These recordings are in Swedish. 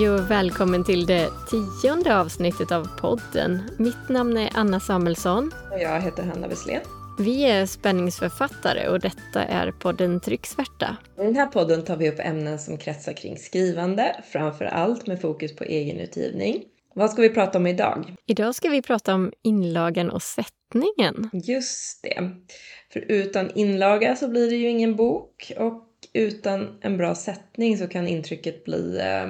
Hej och välkommen till det tionde avsnittet av podden. Mitt namn är Anna Samuelsson. Och jag heter Hanna Wesslén. Vi är spänningsförfattare och detta är podden Trycksvärta. I den här podden tar vi upp ämnen som kretsar kring skrivande, framför allt med fokus på egenutgivning. Vad ska vi prata om idag? Idag ska vi prata om inlagan och sättningen. Just det. För utan inlaga så blir det ju ingen bok och utan en bra sättning så kan intrycket bli eh,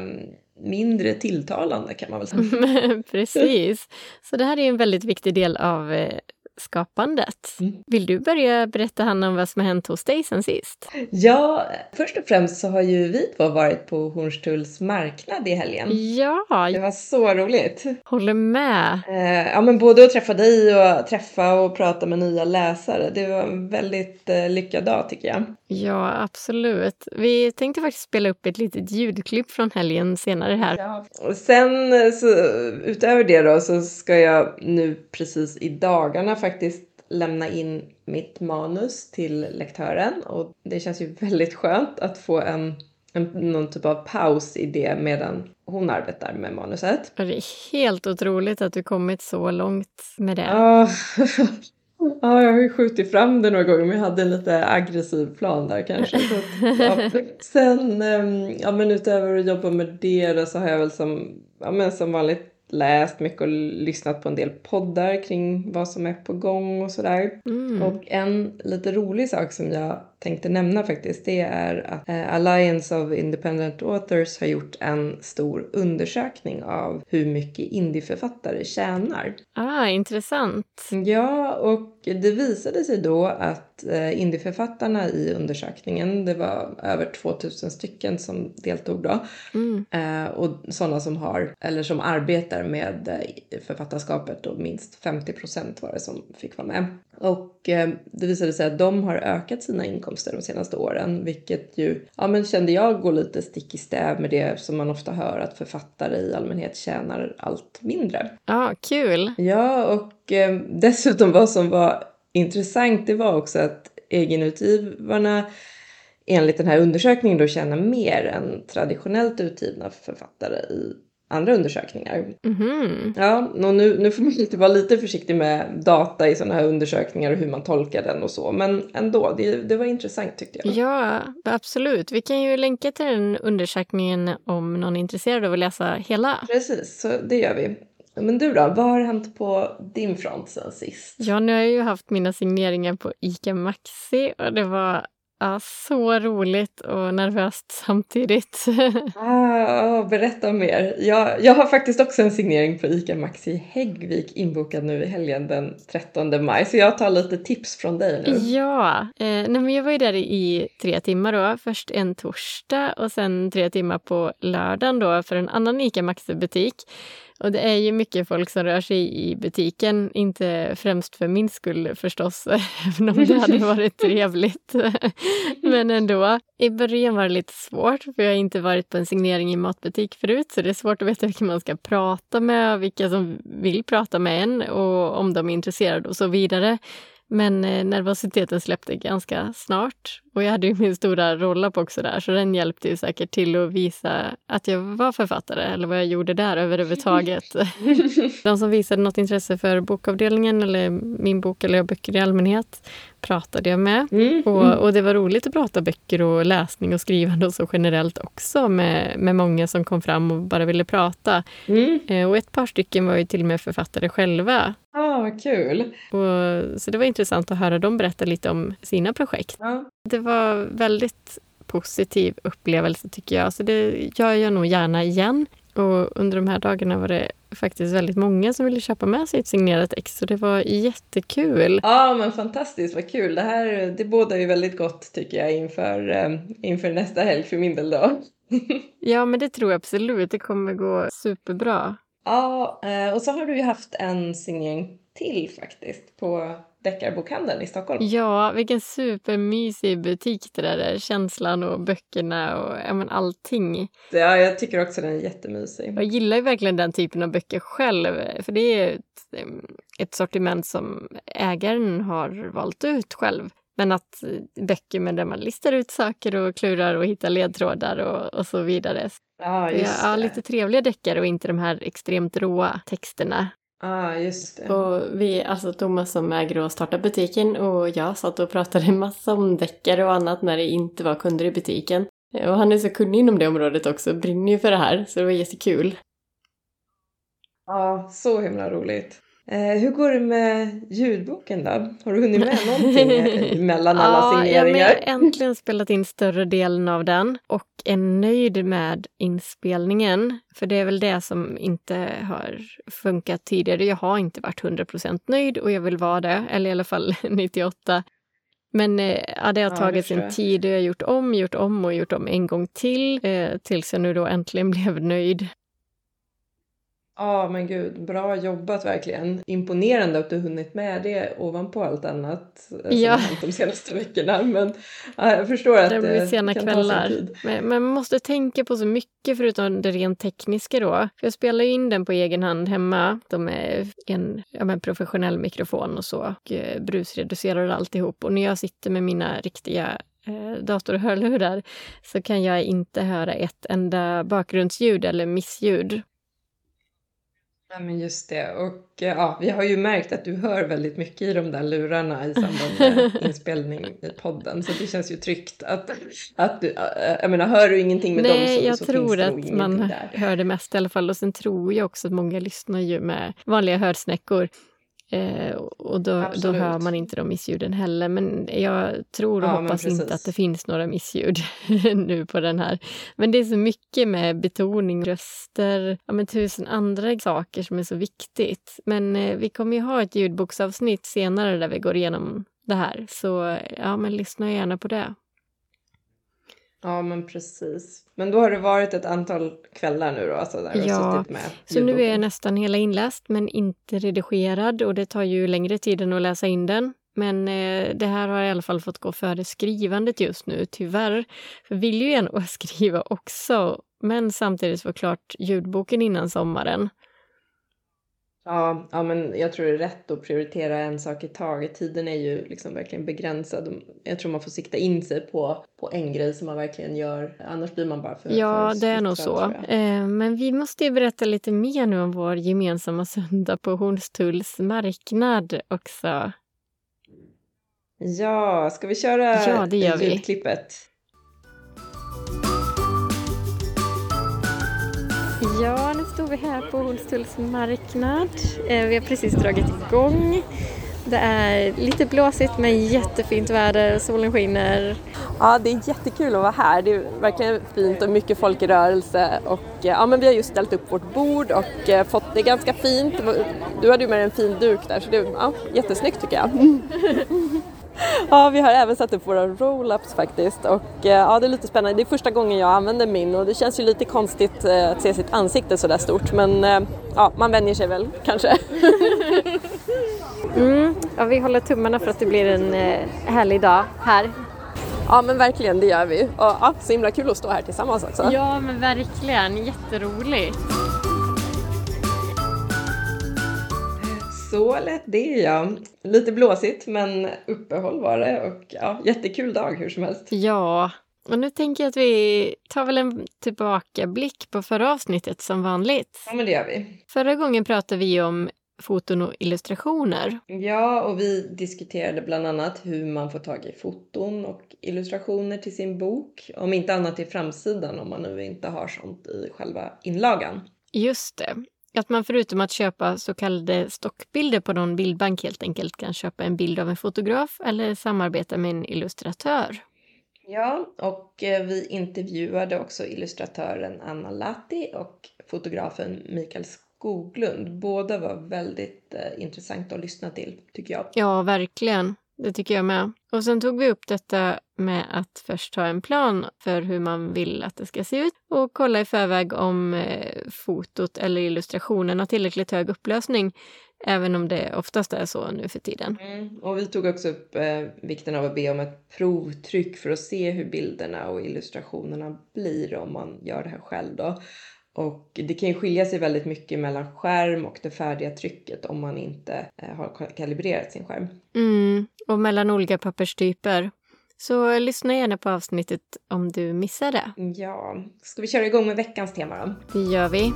mindre tilltalande kan man väl säga. Precis. Så det här är en väldigt viktig del av eh, skapandet. Mm. Vill du börja berätta Hanna om vad som har hänt hos dig sen sist? Ja, först och främst så har ju vi två varit på Hornstulls marknad i helgen. Ja! Det var så roligt. Håller med. Eh, ja, men både att träffa dig och träffa och prata med nya läsare. Det var en väldigt eh, lyckad dag tycker jag. Ja, absolut. Vi tänkte faktiskt spela upp ett litet ljudklipp från helgen senare här. Ja. Och sen eh, så, utöver det då så ska jag nu precis i dagarna faktiskt lämna in mitt manus till lektören och det känns ju väldigt skönt att få en, en någon typ av paus i det medan hon arbetar med manuset. Det är helt otroligt att du kommit så långt med det. Ja, Ja, jag har ju skjutit fram det några gånger men jag hade en lite aggressiv plan där kanske. Så, ja. Sen, ehm, ja men utöver att jobba med det då, så har jag väl som, ja, men som vanligt läst mycket och lyssnat på en del poddar kring vad som är på gång och sådär. Mm. Och en lite rolig sak som jag tänkte nämna faktiskt det är att eh, Alliance of Independent Authors har gjort en stor undersökning av hur mycket indieförfattare tjänar. Ah, intressant. Ja, och det visade sig då att eh, indieförfattarna i undersökningen, det var över 2000 stycken som deltog då, mm. Eh, och sådana som har, eller som arbetar med författarskapet och minst 50 procent var det som fick vara med. Och det visade sig att de har ökat sina inkomster de senaste åren, vilket ju, ja men kände jag går lite stick i stäv med det som man ofta hör att författare i allmänhet tjänar allt mindre. Ja, kul! Ja, och eh, dessutom vad som var intressant det var också att egenutgivarna enligt den här undersökningen då tjänar mer än traditionellt utgivna författare i andra undersökningar. Mm. Ja, nu, nu får man lite vara lite försiktig med data i sådana här undersökningar och hur man tolkar den och så. Men ändå, det, det var intressant tyckte jag. Ja, absolut. Vi kan ju länka till den undersökningen om någon är intresserad av att läsa hela. Precis, så det gör vi. Men du då, vad har hänt på din front sen sist? Ja, nu har jag ju haft mina signeringar på ICA Maxi och det var Ja, så roligt och nervöst samtidigt. ah, berätta mer. Jag, jag har faktiskt också en signering på ICA Maxi Häggvik inbokad nu i helgen den 13 maj, så jag tar lite tips från dig nu. Ja, eh, nej men jag var ju där i tre timmar då. Först en torsdag och sen tre timmar på lördagen då för en annan ICA Maxi-butik. Och det är ju mycket folk som rör sig i butiken, inte främst för min skull förstås, även om det hade varit trevligt. Men ändå. I början var det lite svårt, för jag har inte varit på en signering i matbutik förut, så det är svårt att veta vilka man ska prata med och vilka som vill prata med en och om de är intresserade och så vidare. Men eh, nervositeten släppte ganska snart. Och jag hade ju min stora rolla på också där, så den hjälpte ju säkert till att visa att jag var författare eller vad jag gjorde där överhuvudtaget. De som visade något intresse för bokavdelningen eller min bok eller böcker i allmänhet pratade jag med. Mm, och, mm. och, det var roligt att prata böcker och läsning och skrivande och så generellt också med, med många som kom fram och bara ville prata. Mm. Eh, och ett par stycken var ju till och med författare själva. Ah, vad kul! Och, så det var intressant att höra dem berätta lite om sina projekt. Ja. Det var väldigt positiv upplevelse tycker jag, så det gör jag nog gärna igen. Och under de här dagarna var det faktiskt väldigt många som ville köpa med sig ett signerat ex så det var jättekul. Ja men fantastiskt vad kul. Det här det bådar ju väldigt gott tycker jag inför, eh, inför nästa helg för min del då. ja men det tror jag absolut. Det kommer gå superbra. Ja eh, och så har du ju haft en signering till faktiskt på Deckarbokhandeln i Stockholm. Ja, vilken supermysig butik det där är. Känslan och böckerna och ja, men allting. Ja, jag tycker också den är jättemysig. Jag gillar ju verkligen den typen av böcker själv. För det är ett, ett sortiment som ägaren har valt ut själv. Men att eh, böcker med där man listar ut saker och klurar och hittar ledtrådar och, och så vidare. Ja, just ja, det. lite trevliga deckare och inte de här extremt råa texterna. Ja, just det. Och vi, alltså Thomas som äger och startar butiken och jag satt och pratade en massa om deckare och annat när det inte var kunder i butiken. Och han är så kunnig inom det området också, brinner ju för det här, så det var jättekul. Ja, så himla roligt. Eh, hur går det med ljudboken då? Har du hunnit med någonting mellan alla ja, signeringar? jag har äntligen spelat in större delen av den och är nöjd med inspelningen. För det är väl det som inte har funkat tidigare. Jag har inte varit 100% nöjd och jag vill vara det, eller i alla fall 98. Men eh, ja, det har Ja, tagit sin tid och jag har gjort om, gjort om och gjort om en gång till eh, tills jag nu då äntligen blev nöjd. Ja, men gud, bra jobbat verkligen. Imponerande att du hunnit med det ovanpå allt annat eh, som Ja. har hänt de senaste veckorna. Men ja, jag förstår att Det blir sena kan ta kvällar. sin tid. Men, man måste tänka på så mycket förutom det rent tekniska då. Jag spelar ju in den på egen hand hemma. De är en ja, men professionell mikrofon och så. Och eh, brusreducerar alltihop. Och när jag sitter med mina riktiga eh, datorhörlurar så kan jag inte höra ett enda bakgrundsljud eller missljud. Ja, men just det. Och eh, ja, vi har ju märkt att du hör väldigt mycket i de där lurarna i samband med inspelning i podden. Så det känns ju tryggt att, att du, eh, jag menar, hör du ingenting med dem Nej, så, jag så tror finns att man där. hör det mest i alla fall. Och sen tror jag också att många lyssnar ju med vanliga hörsnäckor. Eh, och då, då hör man inte de missljuden heller. Men jag tror och Ja, hoppas inte att det finns några missljud nu på den här. Men det är så mycket med betoning, röster, ja men tusen andra saker som är så viktigt. Men eh, vi kommer ju ha ett ljudboksavsnitt senare där vi går igenom det här. Så ja, men lyssna gärna på det. Ja, men precis. Men då har det varit ett antal kvällar nu då, alltså där Ja, har suttit med Så nu är jag nästan hela inläst men inte redigerad och det tar ju längre tid än att läsa in den. Men eh, det här har i alla fall fått gå före skrivandet just nu, tyvärr. För vill ju gärna skriva också, men samtidigt få klart ljudboken innan sommaren. Ja, ja, men jag tror det är rätt att prioritera en sak i taget. Tiden är ju liksom verkligen begränsad. Jag tror man får sikta in sig på, på en grej som man verkligen gör. Annars blir man bara för Ja, för det är nog så. Eh, men vi måste ju berätta lite mer nu om vår gemensamma söndag på Hornstulls marknad också. Ja, ska vi köra Ja, det gör vi. ljudklippet? Ja, nu står vi här på Hornstulls marknad. Eh, Vi har precis dragit igång. Det är lite blåsigt men jättefint väder, solen skiner. Ja, det är jättekul att vara här. Det är verkligen fint och mycket folk i rörelse. Och, eh, ja, men vi har just ställt upp vårt bord och eh, fått det ganska fint. Du hade ju med dig en fin duk där, så det är ja, jättesnyggt tycker jag. Ja, vi har även satt upp våra roll-ups faktiskt och eh, ja, det är lite spännande. Det är första gången jag använder min och det känns ju lite konstigt eh, att se sitt ansikte så där stort men eh, ja, man vänjer sig väl kanske. Mm. Ja, vi håller tummarna för att det blir en eh, härlig dag här. Ja, men verkligen, det gör vi. Och ja, så himla kul att stå här tillsammans också. Ja, men verkligen. Jätteroligt. Så lät det ja. Lite blåsigt men uppehåll var det och ja, jättekul dag hur som helst. Ja, och nu tänker jag att vi tar väl en tillbakablick på förra avsnittet som vanligt. Ja men det gör vi. Förra gången pratade vi om foton och illustrationer. Ja, och vi diskuterade bland annat hur man får tag i foton och illustrationer till sin bok. Om inte annat i framsidan om man nu inte har sånt i själva inlagan. Just det. Att man förutom att köpa så kallade stockbilder på någon bildbank helt enkelt kan köpa en bild av en fotograf eller samarbeta med en illustratör. Ja, och eh, vi intervjuade också illustratören Anna Latti och fotografen Mikael Skoglund. Båda var väldigt eh, intressanta att lyssna till, tycker jag. Ja, verkligen. Det tycker jag med. Och sen tog vi upp detta med att först ha en plan för hur man vill att det ska se ut och kolla i förväg om eh, fotot eller illustrationen har tillräckligt hög upplösning, även om det oftast är så nu för tiden. Mm. Och vi tog också upp eh, vikten av att be om ett provtryck för att se hur bilderna och illustrationerna blir om man gör det här själv då. Och det kan ju skilja sig väldigt mycket mellan skärm och det färdiga trycket om man inte eh, har kalibrerat sin skärm. Mm, och mellan olika papperstyper. Så lyssna gärna på avsnittet om du missar det. Ja, ska vi köra igång med veckans tema då? Det gör vi.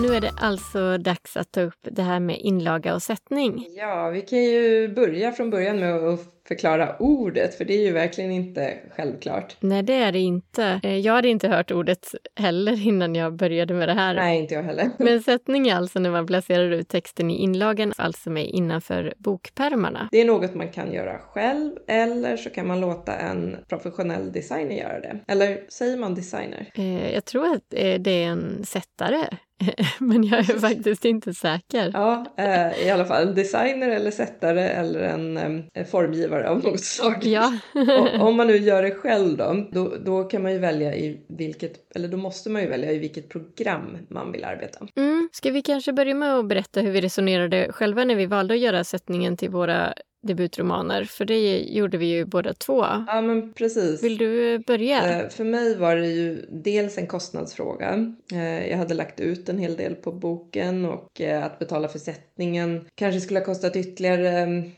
Nu är det alltså dags att ta upp det här med inlaga och sättning. Ja, vi kan ju börja från början med att förklara ordet, för det är ju verkligen inte självklart. Nej, det är det inte. Eh, jag hade inte hört ordet heller innan jag började med det här. Nej, inte jag heller. Men sättning är alltså när man placerar ut texten i inlagen, alltså med innanför bokpärmarna. Det är något man kan göra själv eller så kan man låta en professionell designer göra det. Eller säger man designer? Eh, jag tror att eh, det är en sättare. Men jag är faktiskt inte säker. Ja, i alla fall en designer eller sättare eller en formgivare utövare av något slag. Ja. om man nu gör det själv då, då, då kan man ju välja i vilket, eller då måste man ju välja i vilket program man vill arbeta. Mm. Ska vi kanske börja med att berätta hur vi resonerade själva när vi valde att göra sättningen till våra debutromaner, för det gjorde vi ju båda två. Ja, men precis. Vill du börja? Eh, för mig var det ju dels en kostnadsfråga. Eh, jag hade lagt ut en hel del på boken och eh, att betala för sättningen kanske skulle ha kostat ytterligare, mm,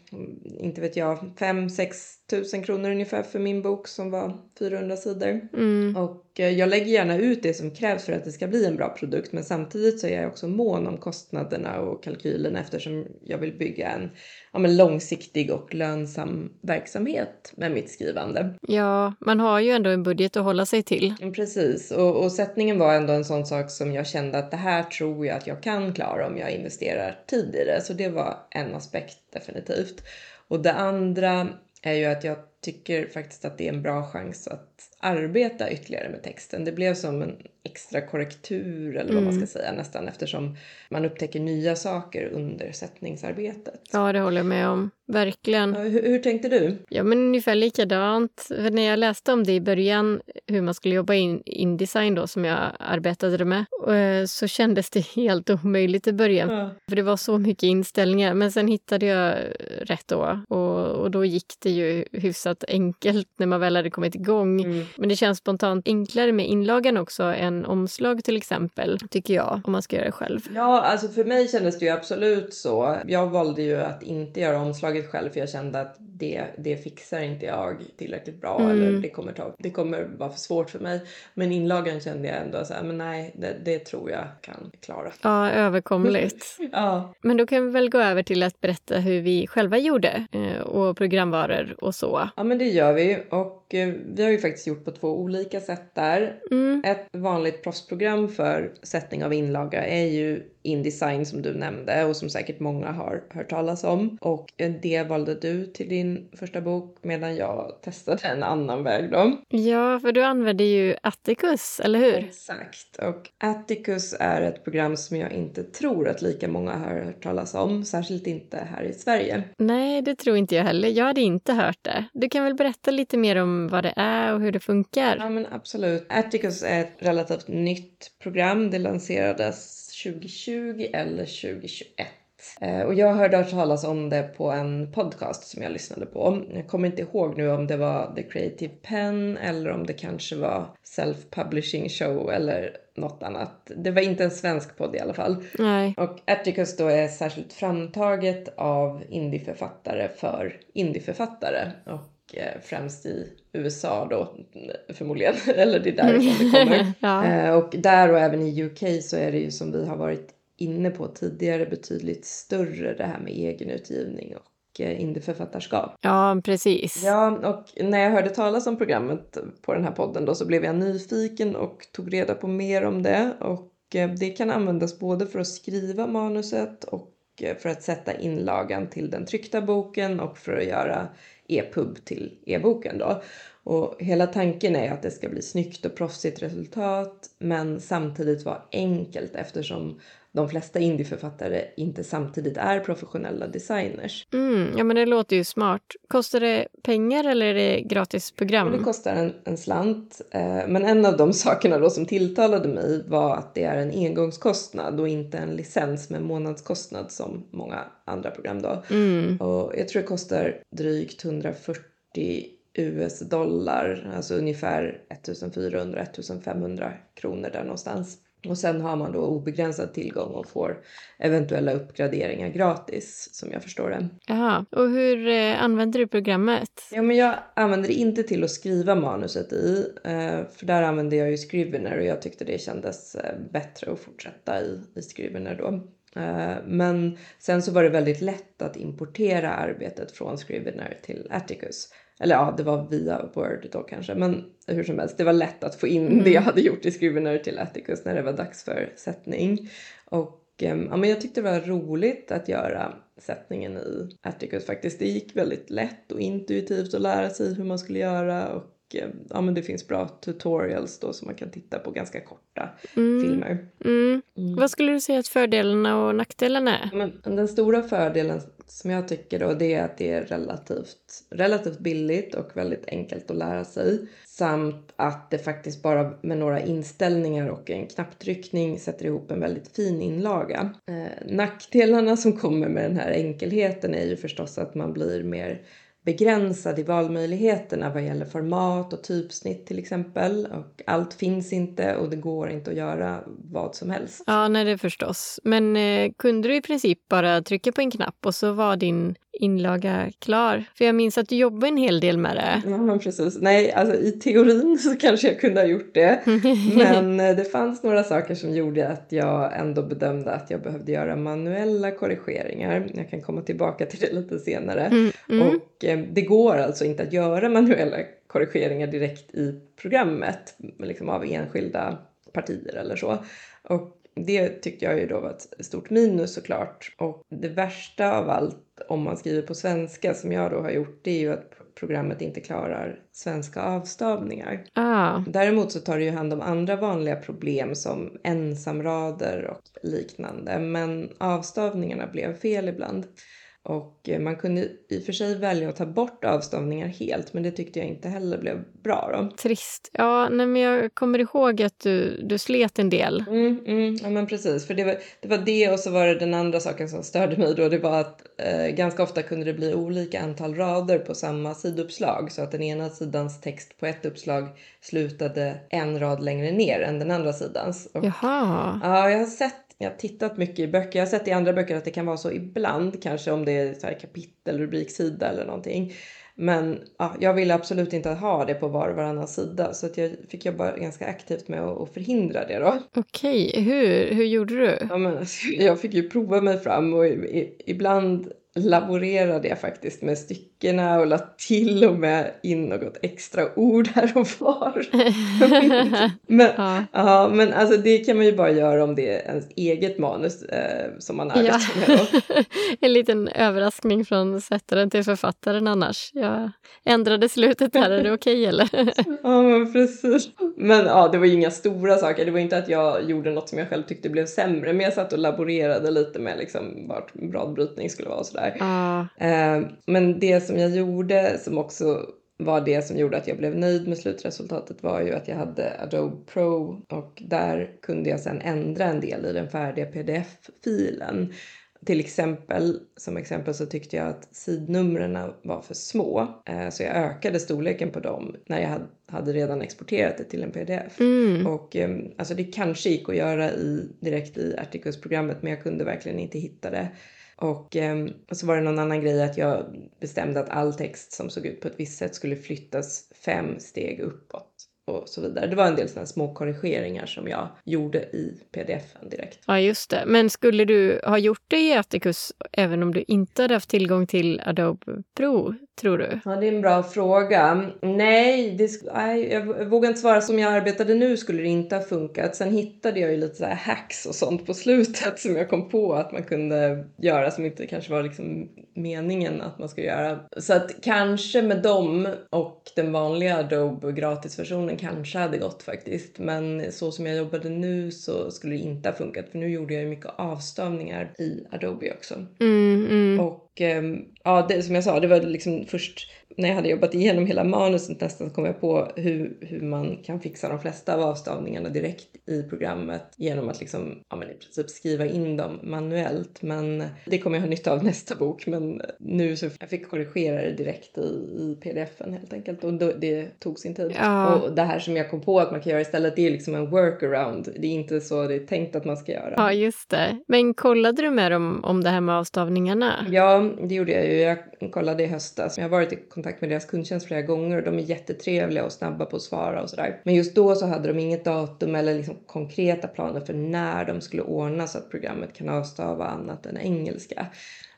inte vet jag, 5-6 tusen kronor ungefär för min bok som var 400 sidor. Mm. Och jag lägger gärna ut det som krävs för att det ska bli en bra produkt men samtidigt så är jag också mån om kostnaderna och kalkylen eftersom jag vill bygga en ja, men långsiktig och lönsam verksamhet med mitt skrivande. Ja, man har ju ändå en budget att hålla sig till. Precis, och, och sättningen var ändå en sån sak som jag kände att det här tror jag att jag kan klara om jag investerar tid i det. Så det var en aspekt definitivt. Och det andra är ju att jag tycker faktiskt att det är en bra chans att arbeta ytterligare med texten. Det blev som en extra korrektur eller vad mm. man ska säga nästan eftersom man upptäcker nya saker under sättningsarbetet. Ja, det håller jag med om. Verkligen. Hur, hur, tänkte du? Ja, men ungefär likadant. För när jag läste om det i början, hur man skulle jobba in Indesign då, som jag arbetade med, eh, så kändes det helt omöjligt i början. Ja. För det var så mycket inställningar. Men sen hittade jag rätt då och, och då gick det ju hyfsat enkelt när man väl hade kommit igång. Mm. Men det känns spontant enklare med inlagan också än omslag till exempel, tycker jag, om man ska göra det själv. Ja, alltså för mig kändes det ju absolut så. Jag valde ju att inte göra omslaget själv för jag kände att det, det fixar inte jag tillräckligt bra mm. eller det kommer, ta, det kommer vara för svårt för mig. Men inlagan kände jag ändå så här, men nej, det, det tror jag kan klara. Ja, överkomligt. ja. Men då kan vi väl gå över till att berätta hur vi själva gjorde eh, och programvaror och så. Ja, men det gör vi och eh, vi har ju faktiskt gjort på två olika sätt där. Mm. Ett vanligt proffsprogram för sättning av inlaga är ju Indesign som du nämnde och som säkert många har hört talas om. Och det valde du till din första bok medan jag testade en annan väg då. Ja, för du använde ju Atticus, eller hur? Exakt. Och Atticus är ett program som jag inte tror att lika många har hört talas om, särskilt inte här i Sverige. Nej, det tror inte jag heller. Jag hade inte hört det. Du kan väl berätta lite mer om vad det är och hur det funkar? Ja, men absolut. Atticus är ett relativt nytt program. Det lanserades 2020 eller 2021. Eh, och jag hörde talas om det på en podcast som jag lyssnade på. Jag kommer inte ihåg nu om det var The Creative Pen eller om det kanske var Self Publishing Show eller något annat. Det var inte en svensk podd i alla fall. Nej. Och Atticus då är särskilt framtaget av indieförfattare för indieförfattare. Och eh, främst i USA då förmodligen, eller det är därifrån det kommer. ja. Eh, och där och även i UK så är det ju som vi har varit inne på tidigare betydligt större det här med egenutgivning och eh, indieförfattarskap. Ja, precis. Ja, och när jag hörde talas om programmet på den här podden då så blev jag nyfiken och tog reda på mer om det och det kan användas både för att skriva manuset och för att sätta inlagan till den tryckta boken och för att göra e-pub till e-boken då. Och hela tanken är att det ska bli snyggt och proffsigt resultat men samtidigt vara enkelt eftersom de flesta indieförfattare inte samtidigt är professionella designers. Mm, ja men det låter ju smart. Kostar det pengar eller är det gratis program? det kostar en, en slant. Eh, men en av de sakerna då som tilltalade mig var att det är en engångskostnad och inte en licens med månadskostnad som många andra program då. Mm. Och jag tror det kostar drygt 140 US-dollar, alltså ungefär 1400-1500 kronor där någonstans. Och sen har man då obegränsad tillgång och får eventuella uppgraderingar gratis som jag förstår det. Jaha, och hur eh, använder du programmet? Ja, men jag använder det inte till att skriva manuset i, eh, för där använder jag ju Scrivener och jag tyckte det kändes eh, bättre att fortsätta i, i Scrivener då. Men sen så var det väldigt lätt att importera arbetet från Scrivener till Atticus. Eller ja, det var via Word då kanske, men hur som helst, det var lätt att få in mm. det jag hade gjort i Scrivener till Atticus när det var dags för sättning. Och ehm, ja, men jag tyckte det var roligt att göra sättningen i Atticus faktiskt. Det gick väldigt lätt och intuitivt att lära sig hur man skulle göra och ja, men det finns bra tutorials då som man kan titta på ganska korta mm. filmer. Mm. Mm. Vad skulle du säga att fördelarna och nackdelarna är? Men den stora fördelen som jag tycker då det är att det är relativt, relativt billigt och väldigt enkelt att lära sig. Samt att det faktiskt bara med några inställningar och en knapptryckning sätter ihop en väldigt fin inlaga. Eh, nackdelarna som kommer med den här enkelheten är ju förstås att man blir mer begränsad i valmöjligheterna vad gäller format och typsnitt till exempel. Och allt finns inte och det går inte att göra vad som helst. Ja, nej det förstås. Men eh, kunde du i princip bara trycka på en knapp och så var din inlaga klar? För jag minns att du jobbade en hel del med det. Ja, men precis. Nej, alltså i teorin så kanske jag kunde ha gjort det. men eh, det fanns några saker som gjorde att jag ändå bedömde att jag behövde göra manuella korrigeringar. Jag kan komma tillbaka till det lite senare. Mm, mm. Och eh, det går alltså inte att göra manuella korrigeringar direkt i programmet liksom av enskilda partier eller så. Och det tyckte jag ju då var ett stort minus såklart. Och det värsta av allt om man skriver på svenska som jag då har gjort det är ju att programmet inte klarar svenska avstavningar. Ah. Däremot så tar det ju hand om andra vanliga problem som ensamrader och liknande. Men avstavningarna blev fel ibland. Och eh, man kunde i och för sig välja att ta bort avstavningar helt men det tyckte jag inte heller blev bra. Då. Trist. Ja, nej, men jag kommer ihåg att du, du slet en del. Mm, mm, ja men precis, för det var, det var det och så var det den andra saken som störde mig då. Det var att eh, ganska ofta kunde det bli olika antal rader på samma siduppslag så att den ena sidans text på ett uppslag slutade en rad längre ner än den andra sidans. Och, Jaha. Ja, jag har sett jag har tittat mycket i böcker. Jag har sett i andra böcker att det kan vara så ibland, kanske om det är så här kapitel, rubriksida eller någonting. Men ja, jag ville absolut inte ha det på var och varannan sida så att jag fick jobba ganska aktivt med att, förhindra det då. Okej, hur, hur gjorde du? Ja, men, jag fick ju prova mig fram och i, i, ibland laborerade jag faktiskt med styckena och la till och med in något extra ord här och var. men, ja. ja. men alltså det kan man ju bara göra om det är ens eget manus eh, som man arbetar ja. med. en liten överraskning från sättaren till författaren annars. Jag ändrade slutet här, är det okej okay, eller? ja men precis. Men ja, det var ju inga stora saker. Det var inte att jag gjorde något som jag själv tyckte blev sämre, men jag satt och laborerade lite med liksom vart bradbrytning skulle vara och sådär sådär. Ah. men det som jag gjorde som också var det som gjorde att jag blev nöjd med slutresultatet var ju att jag hade Adobe Pro och där kunde jag sedan ändra en del i den färdiga pdf-filen. Till exempel, som exempel så tyckte jag att sidnumren var för små eh, så jag ökade storleken på dem när jag hade redan exporterat det till en pdf. Mm. Och ehm, alltså det kanske gick att göra i, direkt i Articus-programmet men jag kunde verkligen inte hitta det. Och, eh, och så var det någon annan grej att jag bestämde att all text som såg ut på ett visst sätt skulle flyttas fem steg uppåt och så vidare. Det var en del sådana små korrigeringar som jag gjorde i pdf-en direkt. Ja, just det. Men skulle du ha gjort det i Atticus även om du inte hade haft tillgång till Adobe Pro, tror du? Ja, det är en bra fråga. Nej, det, nej, jag vågar inte svara. Som jag arbetade nu skulle det inte ha funkat. Sen hittade jag ju lite så hacks och sånt på slutet som jag kom på att man kunde göra som inte kanske var liksom meningen att man skulle göra. Så att kanske med dem och den vanliga Adobe gratisversionen kanske hade gått faktiskt. Men så som jag jobbade nu så skulle det inte ha funkat för nu gjorde jag ju mycket avstavningar i Adobe också. Mm, mm. Och ehm, ja, det, som jag sa, det var liksom först när jag hade jobbat igenom hela manuset nästan kom jag på hur, hur man kan fixa de flesta av avstavningarna direkt i programmet genom att liksom, ja, men i princip skriva in dem manuellt. Men det kommer jag ha nytta av nästa bok. Men nu så jag fick korrigera det direkt i, i pdf-en helt enkelt och då, det tog sin tid. Ja. Och det här som jag kom på att man kan göra istället, det är liksom en workaround. Det är inte så det är tänkt att man ska göra. Ja, just det. Men kollade du med dem om det här med avstavningarna? Ja, det gjorde jag ju. Jag kollade i höstas. Jag har varit i kontakt med deras kundtjänst flera gånger och de är jättetrevliga och snabba på att svara och sådär. Men just då så hade de inget datum eller liksom konkreta planer för när de skulle ordna så att programmet kan avstava annat än engelska.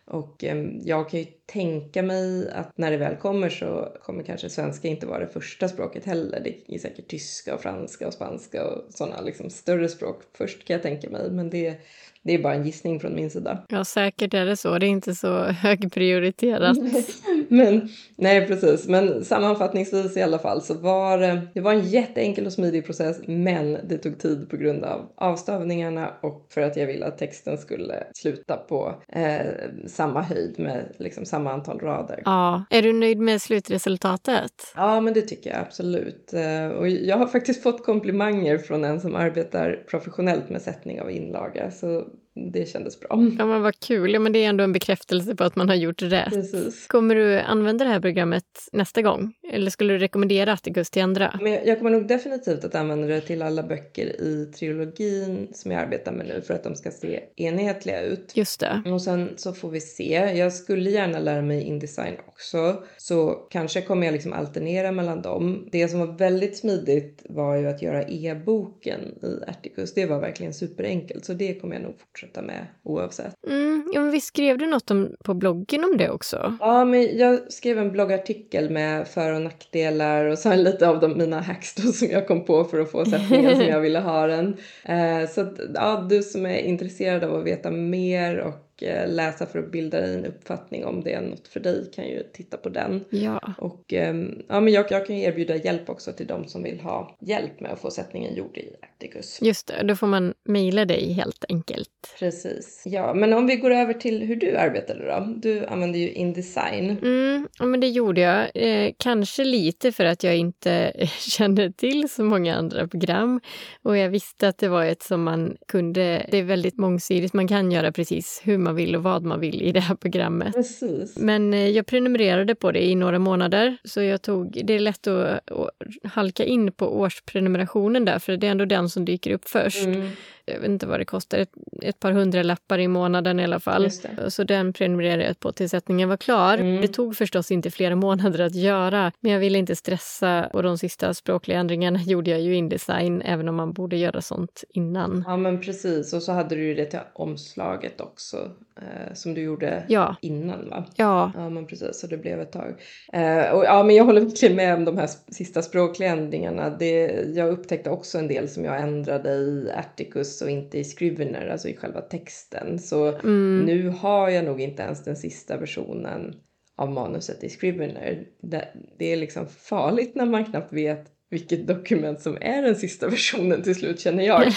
Och eh, jag kan ju tänka mig att när det väl kommer så kommer kanske svenska inte vara det första språket heller. Det är säkert tyska och franska och spanska och sådana liksom större språk först kan jag tänka mig. Men det, det är bara en gissning från min sida. Ja, säkert är det så. Det är inte så högprioriterat. Men nej, precis. Men sammanfattningsvis i alla fall så var det, det var en jätteenkel och smidig process, men det tog tid på grund av avstavningarna och för att jag ville att texten skulle sluta på eh, samma höjd med liksom samma antal rader. Ja. Är du nöjd med slutresultatet? Ja, men det tycker jag absolut. Eh, Och jag har faktiskt fått komplimanger från en som arbetar professionellt med sättning av inlaga, så det kändes bra. Ja, men vad kul. Ja, men det är ändå en bekräftelse på att man har gjort rätt. Precis. Kommer du använda det här programmet nästa gång? Eller skulle du rekommendera Atticus till andra? Men jag- jag kommer nog definitivt att använda det till alla böcker i trilogin som jag arbetar med nu för att de ska se enhetliga ut. Just det. Och sen så får vi se. Jag skulle gärna lära mig Indesign också. Så kanske kommer jag liksom alternera mellan dem. Det som var väldigt smidigt var ju att göra e-boken i Articus. Det var verkligen superenkelt. Så det kommer jag nog fortsätta med oavsett. Mm, ja, men visst skrev du något om, på bloggen om det också? Ja, men jag skrev en bloggartikel med för och nackdelar och sen lite av de, mina hacks då som jag kom på för att få sättningen som jag ville ha den. Eh, så att, ja, du som är intresserad av att veta mer och eh, läsa för att bilda dig en uppfattning om det är något för dig kan ju titta på den. Ja. Och ehm, ja, men jag, jag kan ju erbjuda hjälp också till de som vill ha hjälp med att få sättningen gjord i Articus. Just det, då får man mejla dig helt enkelt. Precis. Ja, men om vi går över till hur du arbetade då. Du använder ju Indesign. Mm, ja, men det gjorde jag. Eh, kanske lite för att jag inte kände till så många andra program. Och jag visste att det var ett som man kunde... Det är väldigt mångsidigt. Man kan göra precis hur man vill och vad man vill i det här programmet. Precis. Men eh, jag prenumererade på det i några månader, så jag tog, det är lätt att, att halka in på årsprenumerationen där, för det är ändå den som dyker upp först. Mm, Jag vet inte vad det kostar, ett, ett par hundra lappar i månaden i alla fall. Så den prenumererade jag på tills sättningen var klar. Mm. Det tog förstås inte flera månader att göra, men jag ville inte stressa och de sista språkliga ändringarna gjorde jag ju i Indesign, även om man borde göra sånt innan. Ja men precis och så hade du ju det till omslaget också eh, som du gjorde Ja, innan va? ja, Ja men precis så det blev ett tag. Eh, och ja men jag håller verkligen med om de här sista språkliga ändringarna. Det, jag upptäckte också en del som jag ändrade i Atticus och inte i Scrivener, alltså i själva texten. Så mm, nu har jag nog inte ens den sista versionen av manuset i Scrivener. Det, det är liksom farligt när man knappt vet vilket dokument som är den sista versionen till slut känner jag.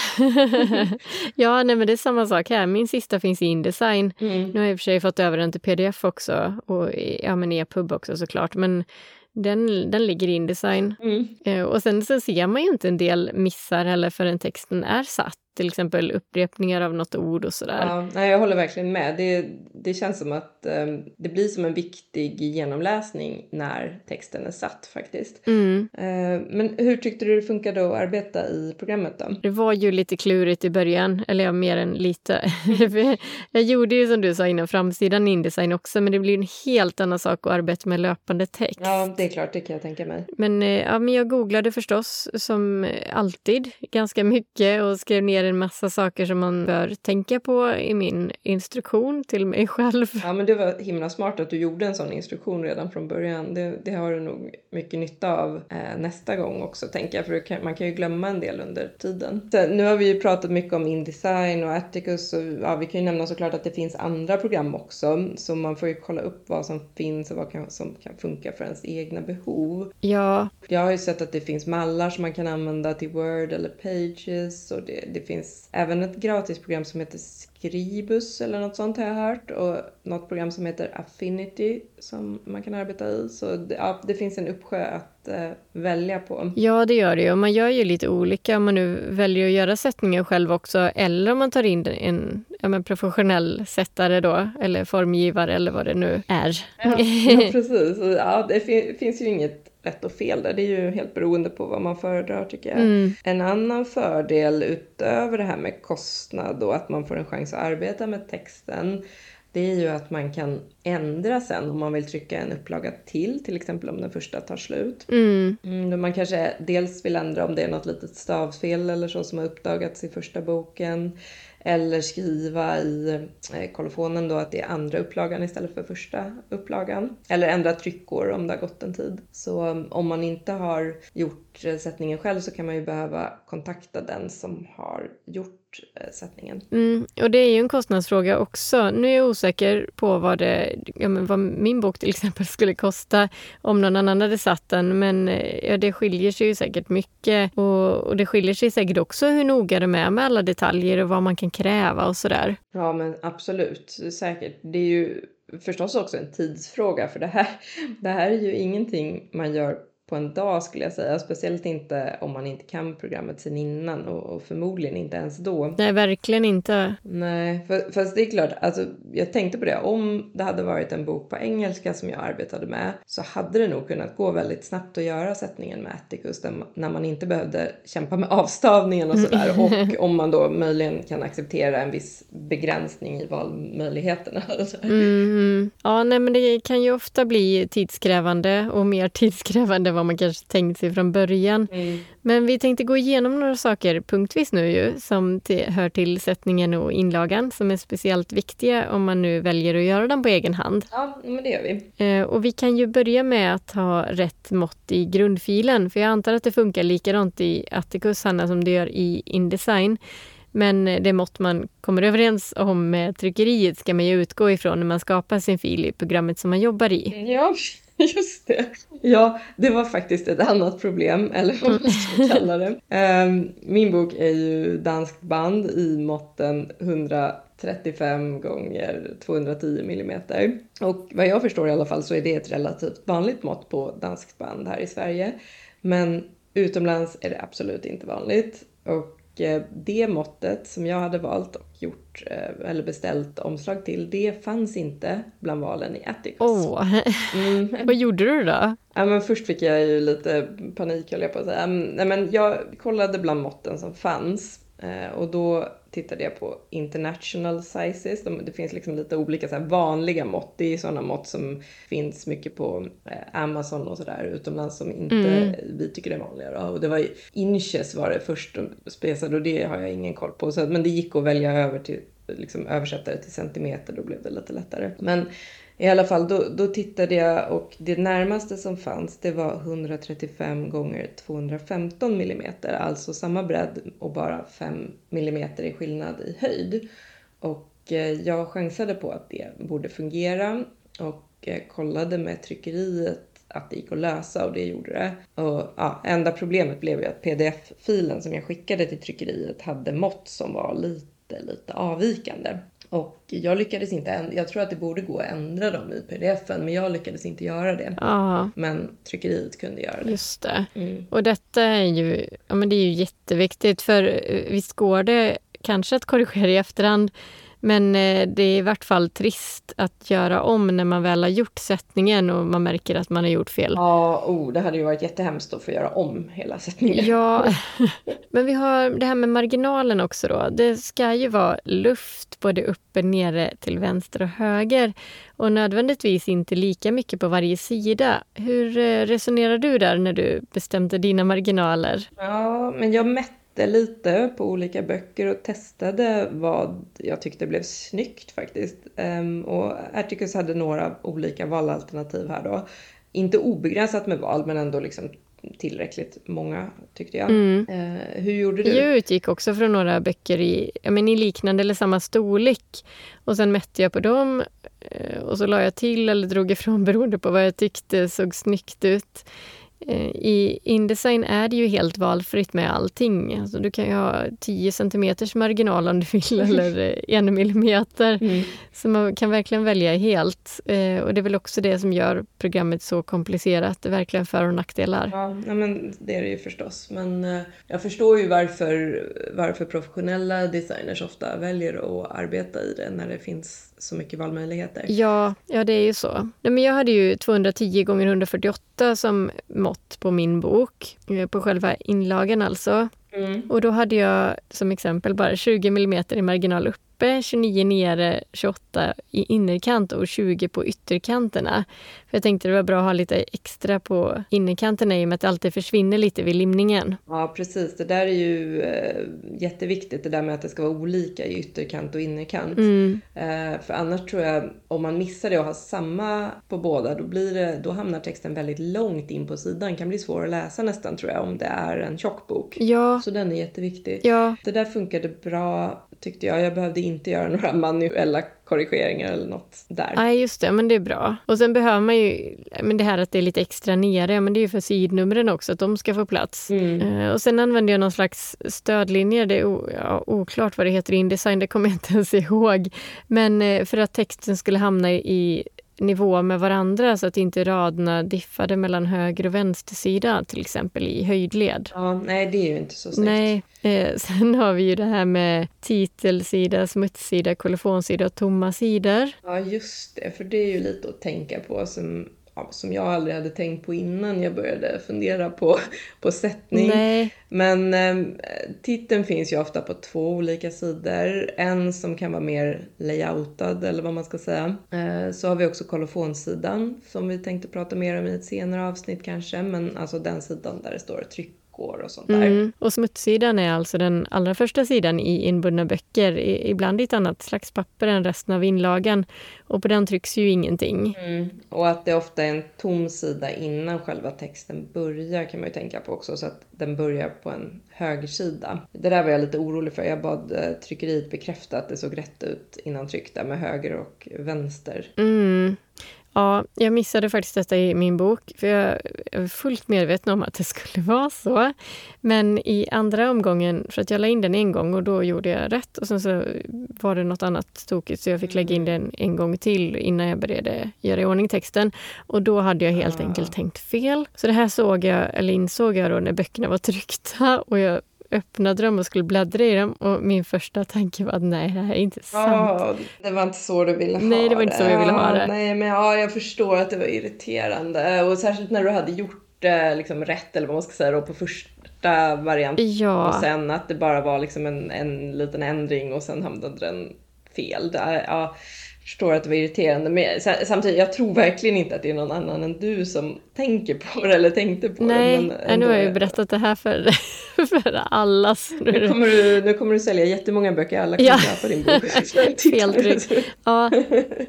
ja, nej, men det är samma sak här. Min sista finns i Indesign. Mm. Nu har jag i och för sig fått över den till pdf också och ja, men e-pub också såklart. Men den, den ligger i Indesign. Mm. Eh, och sen så ser man ju inte en del missar heller förrän texten är satt. Till exempel upprepningar av något ord och sådär. Ja, nej, jag håller verkligen med. Det, det känns som att ehm, det blir som en viktig genomläsning när texten är satt faktiskt. Mm. Eh, men hur tyckte du det funkade att arbeta i programmet då? Det var ju lite klurigt i början, eller ja, mer än lite. Jag gjorde ju som du sa innan framsidan i Indesign också, men det blir en helt annan sak att arbeta med löpande text. Ja, det är klart, det kan jag tänka mig. Men, eh, ja, men jag googlade förstås, som alltid, ganska mycket och skrev ner en massa saker som man bör tänka på i min instruktion till mig själv. Ja, men det var himla smart att du gjorde en sån instruktion redan från början. Det, det har du nog mycket nytta av eh, nästa gång också, tänker jag. För kan, man kan ju glömma en del under tiden. Så, nu har vi ju pratat mycket om Indesign och Atticus och ja, vi kan ju nämna såklart att det finns andra program också. Så man får ju kolla upp vad som finns och vad kan, som kan funka för ens egna behov. Ja, Jag har ju sett att det finns mallar som man kan använda till Word eller Pages och det, det finns även ett gratisprogram som heter Skribus eller något sånt har jag hört och något program som heter Affinity som man kan arbeta i. Så det, ja, det finns en uppsjö att eh, välja på. Ja, det gör det ju. Och man gör ju lite olika om man nu väljer att göra sättningen själv också eller om man tar in en ja, professionell sättare då eller formgivare eller vad det nu är. Ja, ja precis. Ja, det fin finns ju inget rätt och fel där. Det är ju helt beroende på vad man föredrar tycker jag. Mm. En annan fördel utöver det här med kostnad och att man får en chans att arbeta med texten det är ju att man kan ändra sen om man vill trycka en upplaga till, till exempel om den första tar slut. Mm. Mm, man kanske dels vill ändra om det är något litet stavfel eller så som har uppdagats i första boken. Eller skriva i eh, kolofonen då att det är andra upplagan istället för första upplagan. Eller ändra tryckår om det har gått en tid. Så om man inte har gjort sättningen själv så kan man ju behöva kontakta den som har gjort Eh, sättningen. Mm, och det är ju en kostnadsfråga också. Nu är jag osäker på vad, det, ja, vad min bok till exempel skulle kosta om någon annan hade satt den, men eh, ja, det skiljer sig ju säkert mycket. Och, och det skiljer sig säkert också hur noga de är med alla detaljer och vad man kan kräva och sådär. Ja, men absolut, säkert. Det är ju förstås också en tidsfråga, för det här, det här är ju ingenting man gör på en dag skulle jag säga. Speciellt inte om man inte kan programmet sen innan och, och förmodligen inte ens då. Nej, verkligen inte. Nej, för, fast det är klart, alltså, jag tänkte på det. Om det hade varit en bok på engelska som jag arbetade med så hade det nog kunnat gå väldigt snabbt att göra sättningen med Atticus när man inte behövde kämpa med avstavningen och sådär. och om man då möjligen kan acceptera en viss begränsning i valmöjligheterna. Mm. Ja, nej men det kan ju ofta bli tidskrävande och mer tidskrävande vad man kanske tänkt sig från början. Mm. Men vi tänkte gå igenom några saker punktvis nu ju, som till, hör till sättningen och inlagan, som är speciellt viktiga om man nu väljer att göra den på egen hand. Ja, men det gör vi. Eh, och vi kan ju börja med att ha rätt mått i grundfilen, för jag antar att det funkar likadant i Atticus, Hanna, som det gör i Indesign. Men det mått man kommer överens om med tryckeriet ska man ju utgå ifrån när man skapar sin fil i programmet som man jobbar i. Ja, Just det. Ja, det var faktiskt ett annat problem, eller vad man ska kalla det. Ehm, min bok är ju danskt band i måtten 135 gånger 210 millimeter. Och vad jag förstår i alla fall så är det ett relativt vanligt mått på danskt band här i Sverige. Men utomlands är det absolut inte vanligt. Och det måttet som jag hade valt och gjort eh, eller beställt omslag till, det fanns inte bland valen i Atticus. Åh, oh. mm. vad gjorde du då? Ja, men först fick jag ju lite panik höll jag på att säga. Mm, nej, men jag kollade bland måtten som fanns eh, och då tittade jag på international sizes. De, det finns liksom lite olika så vanliga mått. Det är sådana mått som finns mycket på eh, Amazon och sådär utomlands som inte mm. vi tycker är vanliga. Då. Och det var inches var det först spesade och det har jag ingen koll på. Så, men det gick att välja över till liksom översätta det till centimeter, då blev det lite lättare. Men i alla fall, då, då tittade jag och det närmaste som fanns det var 135 gånger 215 millimeter, alltså samma bredd och bara 5 millimeter i skillnad i höjd. Och eh, jag chansade på att det borde fungera och eh, kollade med tryckeriet att det gick att lösa och det gjorde det. Och ja, enda problemet blev ju att pdf-filen som jag skickade till tryckeriet hade mått som var lite, lite avvikande. Och jag lyckades inte jag tror att det borde gå att ändra dem i pdf-en men jag lyckades inte göra det. Aha. Men tryckeriet kunde göra det. Just det. Mm. Och detta är ju, ja, men det är ju jätteviktigt för eh, visst går det kanske att korrigera i efterhand men eh, det är i vart fall trist att göra om när man väl har gjort sättningen och man märker att man har gjort fel. Ja, oh, det hade ju varit jättehemskt att få göra om hela sättningen. Ja, men vi har det här med marginalen också då. Det ska ju vara luft både uppe, nere, till vänster och höger och nödvändigtvis inte lika mycket på varje sida. Hur eh, resonerar du där när du bestämde dina marginaler? Ja, men jag mätte lite på olika böcker och testade vad jag tyckte blev snyggt faktiskt. Um, och Atticus hade några olika valalternativ här då. Inte obegränsat med val men ändå liksom tillräckligt många tyckte jag. Mm. Uh, hur gjorde du? Jag utgick också från några böcker i, men i liknande eller samma storlek. Och sen mätte jag på dem uh, och så la jag till eller drog ifrån beroende på vad jag tyckte såg snyggt ut. Eh, I Indesign är det ju helt valfritt med allting. Alltså du kan ju ha 10 centimeters marginal om du vill eller en millimeter. Mm. Så man kan verkligen välja helt. Eh, och det är väl också det som gör programmet så komplicerat. Det är verkligen för och nackdelar. Ja, men det är det ju förstås. Men eh, jag förstår ju varför, varför professionella designers ofta väljer att arbeta i det när det finns så mycket valmöjligheter. Ja, ja det är ju så. Nej, men jag hade ju 210 gånger 148 som mått på min bok, eh, på själva inlagen alltså. Mm. Och då hade jag som exempel bara 20 mm i marginal upp uppe, 29 nere, 28 i innerkant och 20 på ytterkanterna. För Jag tänkte det var bra att ha lite extra på innerkanterna i och med att det alltid försvinner lite vid limningen. Ja precis, det där är ju eh, jätteviktigt det där med att det ska vara olika i ytterkant och innerkant. Mm. Eh, för annars tror jag, om man missar det och har samma på båda, då, blir det, då hamnar texten väldigt långt in på sidan. kan bli svår att läsa nästan tror jag om det är en tjock bok. Ja. Så den är jätteviktig. Ja. Det där funkade bra tyckte jag. Jag behövde inte göra några manuella korrigeringar eller något där. Nej, just det, men det är bra. Och sen behöver man ju, men det här att det är lite extra nere, men det är ju för sidnumren också, att de ska få plats. Mm. Uh, och sen använder jag någon slags stödlinjer, det är o, ja, oklart vad det heter i Indesign, det kommer jag inte ens ihåg. Men uh, för att texten skulle hamna i nivå med varandra så att inte raderna diffade mellan höger och vänstersida, till exempel i höjdled. Ja, nej, det är ju inte så snyggt. Nej. Eh, sen har vi ju det här med titelsida, smutssida, kolofonsida och tomma sidor. Ja, just det, för det är ju lite att tänka på som som jag aldrig hade tänkt på innan jag började fundera på, på sättning. Nej. Men eh, titeln finns ju ofta på två olika sidor. En som kan vara mer layoutad eller vad man ska säga. Eh, så har vi också kolofonsidan som vi tänkte prata mer om i ett senare avsnitt kanske. Men alltså den sidan där det står tryck villkor och sånt där. Mm. Och smutssidan är alltså den allra första sidan i inbundna böcker, ibland i ett annat slags papper än resten av inlagan. Och på den trycks ju ingenting. Mm. Och att det ofta är en tom sida innan själva texten börjar kan man ju tänka på också, så att den börjar på en högersida. Det där var jag lite orolig för. Jag bad eh, tryckeriet bekräfta att det såg rätt ut innan tryck där med höger och vänster. Mm. Ja, jag missade faktiskt detta i min bok, för jag är fullt medveten om att det skulle vara så. Men i andra omgången, för att jag la in den en gång och då gjorde jag rätt och sen så var det något annat tokigt så jag fick lägga in mm. den en gång till innan jag började göra i ordning texten. Och då hade jag helt enkelt tänkt fel. Så det här såg jag, eller insåg jag då när böckerna var tryckta och jag öppnade dem och skulle bläddra i dem och min första tanke var att nej, det här är inte sant. Oh, det var inte så du ville ha det. Nej, det var inte så jag ville ha det. nej, men ja, jag förstår att det var irriterande och särskilt när du hade gjort det liksom rätt eller vad man ska säga då på första varianten ja. och sen att det bara var liksom en, en liten ändring och sen hamnade den fel. Det, ja, förstår att det var irriterande. Men samtidigt, jag tror verkligen inte att det är någon annan än du som tänker på det eller tänkte på Nej, det. Nej, nu har jag ju berättat det här för, för alla. Nu kommer, du, nu kommer du sälja jättemånga böcker, alla kommer ja. köpa din bok. Feltryck. Ja.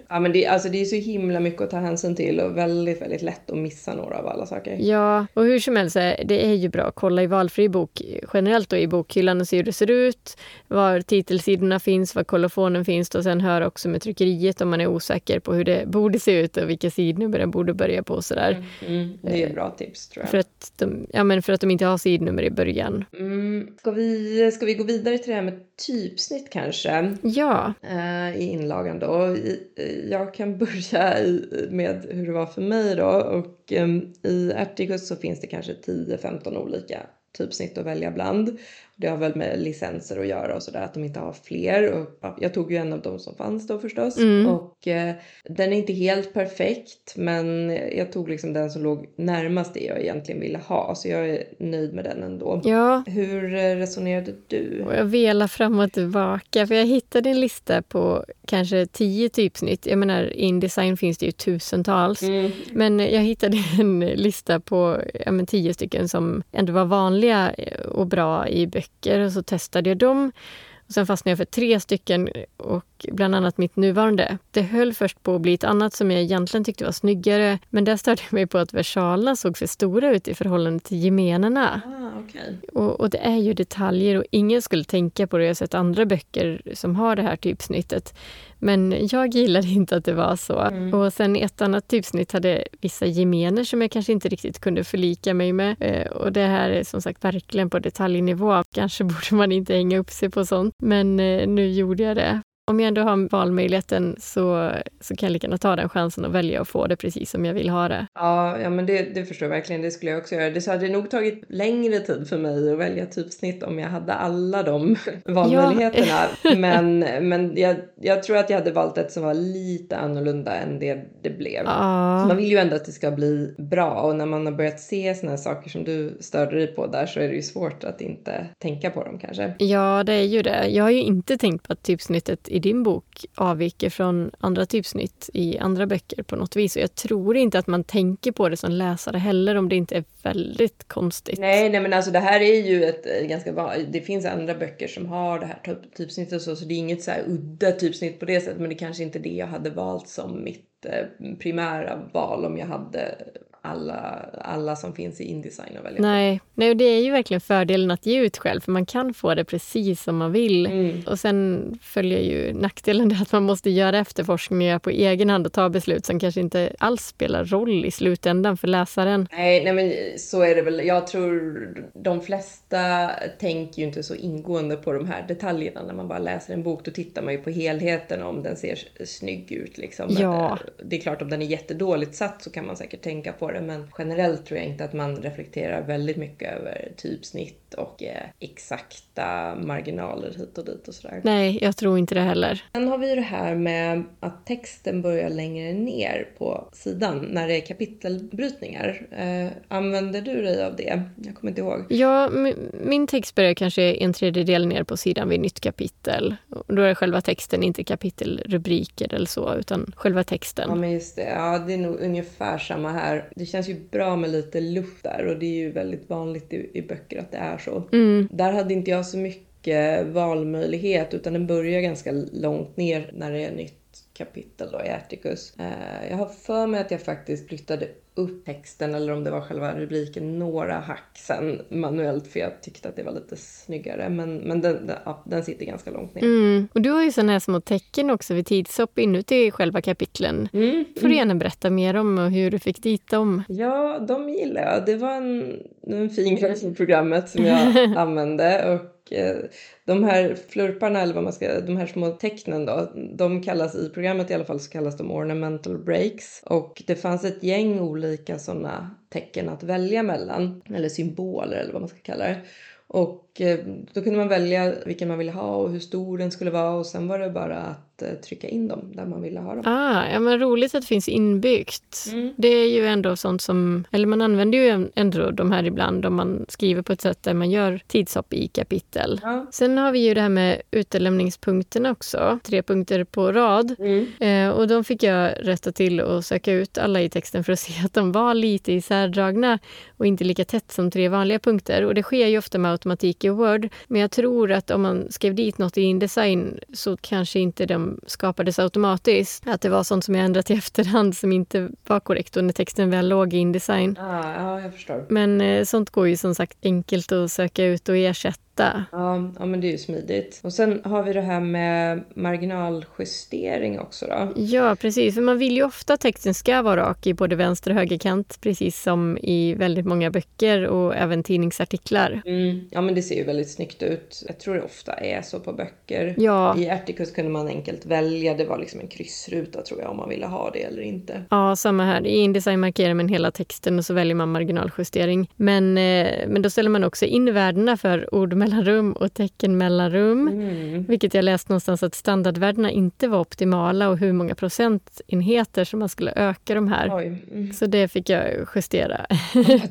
ja men det, alltså, det är så himla mycket att ta hänsyn till och väldigt, väldigt lätt att missa några av alla saker. Ja, och hur som helst, det är ju bra att kolla i valfri bok generellt då i bokhyllan och se hur det ser ut, var titelsidorna finns, var kolofonen finns och sen höra också med tryckeriet om man är osäker på hur det borde se ut och vilka sidnummer den borde börja på och sådär. Mm. Mm, det är ett bra tips tror jag. För att de, ja, men för att de inte har sidnummer i början. Mm. Ska, vi, ska vi gå vidare till det här med typsnitt kanske? Ja. Uh, I inlagan då. Jag kan börja med hur det var för mig då. Och um, i Articus så finns det kanske 10-15 olika typsnitt att välja bland. Det har väl med licenser att göra och sådär att de inte har fler. Och, ja, jag tog ju en av dem som fanns då förstås. Mm. Och eh, den är inte helt perfekt men jag tog liksom den som låg närmast det jag egentligen ville ha. Så jag är nöjd med den ändå. Ja. Hur eh, resonerade du? Jag velar fram och tillbaka för jag hittade en lista på kanske tio typsnitt. Jag menar Indesign finns det ju tusentals. Mm. Men jag hittade en lista på ja, men tio stycken som ändå var vanliga och bra i böcker och så testade jag dem. Och sen fastnade jag för tre stycken och och bland annat mitt nuvarande. Det höll först på att bli ett annat som jag egentligen tyckte var snyggare men där störde jag mig på att versalerna såg för stora ut i förhållande till gemenerna. Ah, okay. och, och, det är ju detaljer och ingen skulle tänka på det. Jag har sett andra böcker som har det här typsnittet. Men jag gillade inte att det var så. Mm. Och sen ett annat typsnitt hade vissa gemener som jag kanske inte riktigt kunde förlika mig med. Eh, och det här är som sagt verkligen på detaljnivå. Kanske borde man inte hänga upp sig på sånt. Men eh, nu gjorde jag det om jag ändå har valmöjligheten så, så kan jag lika gärna ta den chansen och välja att få det precis som jag vill ha det. Ja, ja men det, det förstår jag verkligen. Det skulle jag också göra. Det hade nog tagit längre tid för mig att välja typsnitt om jag hade alla de valmöjligheterna. Ja. men men jag, jag tror att jag hade valt ett som var lite annorlunda än det det blev. Ja. man vill ju ändå att det ska bli bra och när man har börjat se här saker som du störde dig på där så är det ju svårt att inte tänka på dem kanske. Ja, det är ju det. Jag har ju inte tänkt på att typsnittet i din bok avviker från andra typsnitt i andra böcker på något vis. Och jag tror inte att man tänker på det som läsare heller om det inte är väldigt konstigt. Nej, nej men alltså det här är ju ett eh, ganska ganska Det finns andra böcker som har det här typ, typsnittet och så, så det är inget så här udda typsnitt på det sättet. Men det kanske inte är det jag hade valt som mitt eh, primära val om jag hade alla, alla som finns i Indesign att välja Nej. Nej, det är ju verkligen fördelen att ge ut själv, för man kan få det precis som man vill. Mm. Och sen följer ju nackdelen det att man måste göra efterforskningar på egen hand och ta beslut som kanske inte alls spelar roll i slutändan för läsaren. Nej, nej men så är det väl. Jag tror de flesta tänker ju inte så ingående på de här detaljerna när man bara läser en bok. Då tittar man ju på helheten om den ser snygg ut. Liksom. Ja. Det är klart, om den är jättedåligt satt så kan man säkert tänka på det men generellt tror jag inte att man reflekterar väldigt mycket över typsnitt och eh, exakta marginaler hit och dit och sådär. Nej, jag tror inte det heller. Sen har vi ju det här med att texten börjar längre ner på sidan när det är kapitelbrytningar. Eh, använder du dig av det? Jag kommer inte ihåg. Ja, min text börjar kanske en tredjedel ner på sidan vid nytt kapitel. Då är själva texten, inte kapitelrubriker eller så, utan själva texten. Ja, men just det. Ja, det är nog ungefär samma här. Det känns ju bra med lite luft där och det är ju väldigt vanligt i, i böcker att det är så. Mm. Där hade inte jag så mycket valmöjlighet utan den börjar ganska långt ner när det är nytt kapitel då i Atticus. Eh, jag har för mig att jag faktiskt flyttade upp texten eller om det var själva rubriken några hack sen manuellt för jag tyckte att det var lite snyggare. Men, men den, den, ja, den sitter ganska långt ner. Mm. Och du har ju sådana här små tecken också vid tidshopp inuti själva kapitlen. Mm. får du gärna berätta mer om och hur du fick dit dem. Ja, de gillar jag. Det var en, en fin grej i programmet som jag använde. Och Eh, de här flurparna, eller vad man ska, de här små tecknen då, de kallas i programmet i alla fall så kallas de ornamental breaks. Och det fanns ett gäng olika sådana tecken att välja mellan, eller symboler eller vad man ska kalla det. Och eh, då kunde man välja vilken man ville ha och hur stor den skulle vara och sen var det bara att eh, trycka in dem där man ville ha dem. Ah, ja, men roligt att det finns inbyggt. Mm. Det är ju ändå sånt som, eller man använder ju ändå de här ibland om man skriver på ett sätt där man gör tidshopp i kapitel. Ja. Sen har vi ju det här med utelämningspunkterna också, tre punkter på rad. Mm. Eh, och de fick jag rätta till och söka ut alla i texten för att se att de var lite isärdragna och inte lika tätt som tre vanliga punkter. Och det sker ju ofta med automatik i Word. Men jag tror att om man skrev dit något i Indesign så kanske inte de skapades automatiskt. Att det var sånt som jag ändrat i efterhand som inte var korrekt och när texten väl låg i Indesign. Ah, ja, jag förstår. Men eh, sånt går ju som sagt enkelt att söka ut och ersätta. Ja, ja, men det är ju smidigt. Och sen har vi det här med marginaljustering också då. Ja, precis. För man vill ju ofta att texten ska vara rak i både vänster och högerkant, precis som i väldigt många böcker och även tidningsartiklar. Mm. Ja, men det ser ju väldigt snyggt ut. Jag tror det ofta är så på böcker. Ja. I Articus kunde man enkelt välja. Det var liksom en kryssruta tror jag om man ville ha det eller inte. Ja, samma här. I Indesign markerar man hela texten och så väljer man marginaljustering. Men, eh, men då ställer man också in värdena för ordmellanrum och teckenmellanrum. Mm. Vilket jag läst någonstans att standardvärdena inte var optimala och hur många procentenheter som man skulle öka de här. Mm. Så det fick jag justera.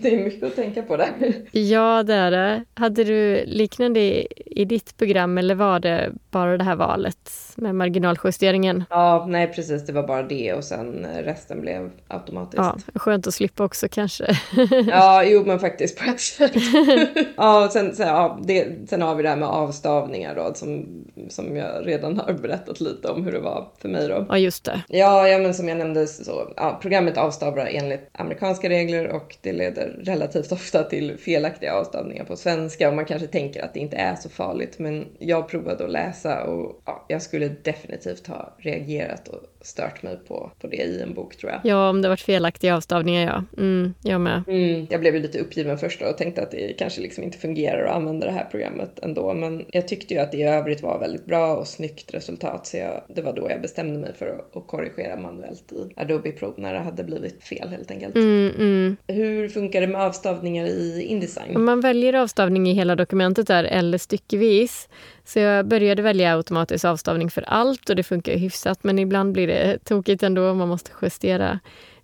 Det är mycket att tänka på där. ja, det är det. Hade du liknande i, ditt program eller var det bara det här valet med marginaljusteringen? Ja, nej precis. Det var bara det och sen resten blev automatiskt. Ja, skönt att slippa också kanske. ja, jo men faktiskt på ett sätt. ja, sen så, ja, det, det, sen har vi det här med avstavningar då, som, som jag redan har berättat lite om hur det var för mig då. Ja, just det. Ja, ja men som jag nämnde så, ja, programmet avstavar enligt amerikanska regler och det leder relativt ofta till felaktiga avstavningar på svenska och man kanske tänker att det inte är så farligt men jag provade att läsa och ja, jag skulle definitivt ha reagerat och stört mig på, på det i en bok tror jag. Ja, om det varit felaktiga avstavningar, ja. Mm, jag med. Mm, jag blev lite uppgiven först och tänkte att det kanske liksom inte fungerar att använda det här programmet ändå. Men jag tyckte ju att det i övrigt var väldigt bra och snyggt resultat. Så jag, det var då jag bestämde mig för att, att korrigera manuellt i Adobe Pro när det hade blivit fel helt enkelt. Mm, mm. Hur funkar det med avstavningar i Indesign? Man väljer avstavning i hela dokumentet där eller styckevis. Så jag började välja automatisk avstavning för allt och det funkar hyfsat men ibland blir det tokigt ändå. Man måste justera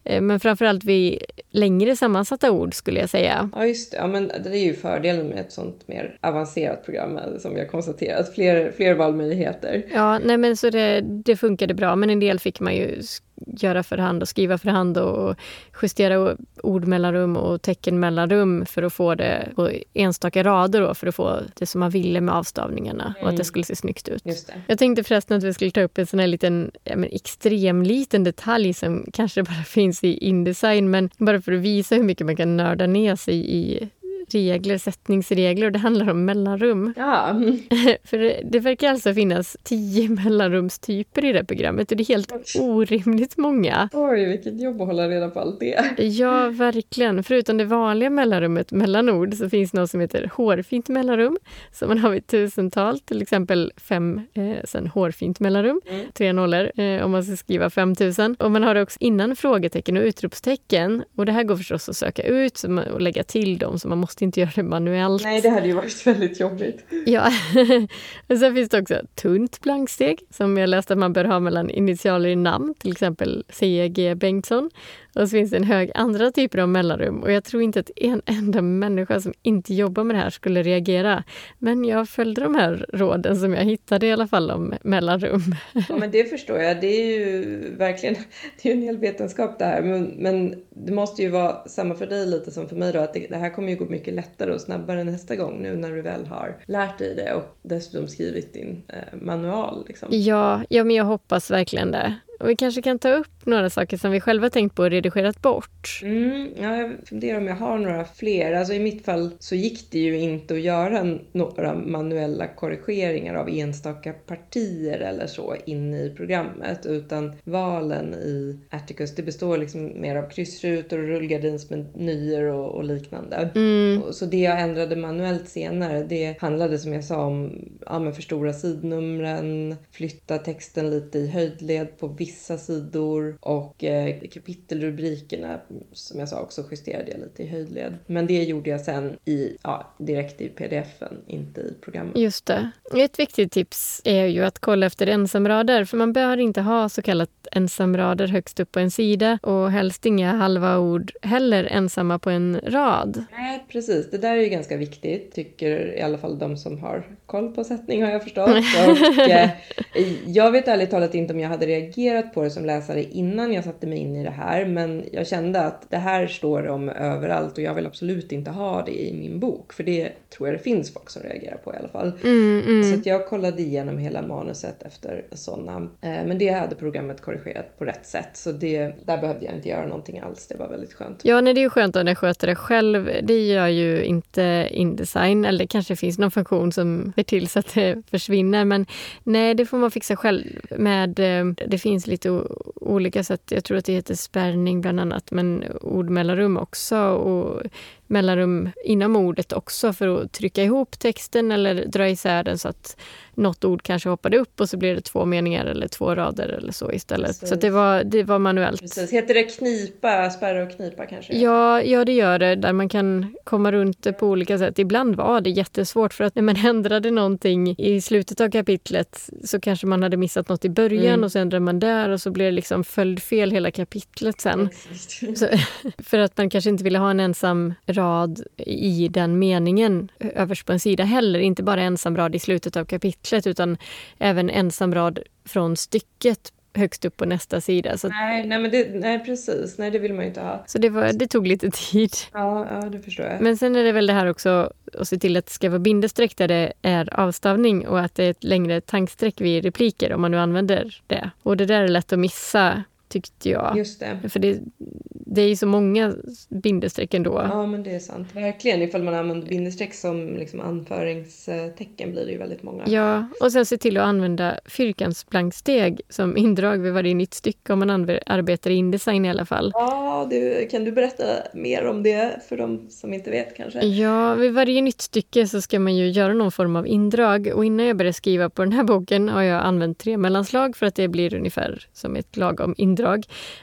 Eh, men framförallt vid längre sammansatta ord skulle jag säga. Ja just det, ja, men det är ju fördelen med ett sånt mer avancerat program eh, som vi har konstaterat. Fler, fler valmöjligheter. Ja, nej men så det, det funkade bra men en del fick man ju göra för hand och skriva för hand och justera ordmellanrum och teckenmellanrum för att få det på enstaka rader då, för att få det som man ville med avstavningarna mm. och att det mm. skulle se snyggt ut. Jag tänkte förresten att vi skulle ta upp en sån här liten, ja, men extrem liten detalj som kanske bara finns i Indesign men bara för att visa hur mycket man kan nörda ner sig i regler, sättningsregler och det handlar om mellanrum. Ja. För det, verkar alltså finnas tio mellanrumstyper i det programmet och det är helt orimligt många. Oj, vilket jobb att hålla reda på allt det. Ja, verkligen. Förutom det vanliga mellanrummet mellan ord så finns något som heter hårfint mellanrum som man har vid tusental, till exempel fem, eh, sen hårfint mellanrum, mm. tre nollor eh, om man ska skriva 5000. Och man har det också innan frågetecken och utropstecken och det här går förstås att söka ut och lägga till dem så man måste måste inte göra det manuellt. Nej, det hade ju varit väldigt jobbigt. Ja. och sen finns det också tunt blanksteg som jag läste att man bör ha mellan initialer i namn, till exempel C.G. Bengtsson. Och så finns det en hög andra typer av mellanrum och jag tror inte att en enda människa som inte jobbar med det här skulle reagera. Men jag följde de här råden som jag hittade i alla fall om mellanrum. Ja, men det förstår jag. Det är ju verkligen det är en hel vetenskap det här. Men, men det måste ju vara samma för dig lite som för mig då, att det, det här kommer ju gå mycket lättare och snabbare nästa gång nu när du väl har lärt dig det och dessutom skrivit din eh, manual. Liksom. Ja, ja, men jag hoppas verkligen det. Och vi kanske kan ta upp några saker som vi själva tänkt på och redigerat bort. Mm, ja, jag funderar om jag har några fler. Alltså i mitt fall så gick det ju inte att göra några manuella korrigeringar av enstaka partier eller så inne i programmet. Utan valen i Atticus, det består liksom mer av kryssrutor och rullgardinsmenyer och, och liknande. Mm. Så det jag ändrade manuellt senare, det handlade som jag sa om ja, förstora sidnumren, flytta texten lite i höjdled på vissa sidor och eh, kapitelrubrikerna som jag sa också justerade jag lite i höjdled. Men det gjorde jag sen i, ja, direkt i pdfen, inte i programmet. Just det. Ett viktigt tips är ju att kolla efter ensamrader för man bör inte ha så kallat ensamrader högst upp på en sida och helst inga halva ord heller ensamma på en rad. Nej, precis. Det där är ju ganska viktigt, tycker i alla fall de som har koll på sättning har jag förstått. Och, eh, jag vet ärligt talat inte om jag hade reagerat på det som läsare innan jag satte mig in i det här, men jag kände att det här står om överallt och jag vill absolut inte ha det i min bok, för det tror jag det finns folk som reagerar på i alla fall. Mm, mm. Så jag kollade igenom hela manuset efter sådana, eh, men det hade programmet korrigerat på rätt sätt, så det, där behövde jag inte göra någonting alls. Det var väldigt skönt. Ja, nej, det är ju skönt att den sköter det själv. Det gör ju inte Indesign, eller det kanske finns någon funktion som ser till så att det försvinner. Men nej, det får man fixa själv med. Eh, det finns lite olika sätt. Jag tror att det heter spärrning bland annat, men ordmellanrum också. Och mellanrum inom ordet också för att trycka ihop texten eller dra isär den så att något ord kanske hoppade upp och så blir det två meningar eller två rader eller så istället. Precis. Så det var, det var manuellt. Precis. Heter det knipa, spärra och knipa kanske? Ja, ja, det gör det. Där man kan komma runt det på olika sätt. Ibland var det jättesvårt för att när man ändrade någonting i slutet av kapitlet så kanske man hade missat något i början mm. och så ändrade man där och så blev det liksom följdfel hela kapitlet sen. Så, för att man kanske inte ville ha en ensam rad i den meningen överst på en sida heller. Inte bara ensam rad i slutet av kapitlet utan även ensam rad från stycket högst upp på nästa sida. Så, Nej, nej, men det, nej precis. Nej, det vill man ju inte ha. så det, var, det tog lite tid. Ja, ja det förstår jag. Men sen är det väl det här också att se till att det ska vara bindestreck där det är avstavning och att det är ett längre tankstreck vid repliker om man nu använder det. Och det där är lätt att missa tyckte jag. Just det. För det, det är ju så många bindestreck ändå. Ja, men det är sant. Verkligen. Ifall man använder bindestreck som liksom anföringstecken blir det ju väldigt många. Ja, och sen se till att använda fyrkantsblanksteg som indrag vid varje nytt stycke om man arbetar i Indesign i alla fall. Ja, du, kan du berätta mer om det för de som inte vet kanske? Ja, vid varje nytt stycke så ska man ju göra någon form av indrag och innan jag började skriva på den här boken har jag använt tre mellanslag för att det blir ungefär som ett lagom indrag.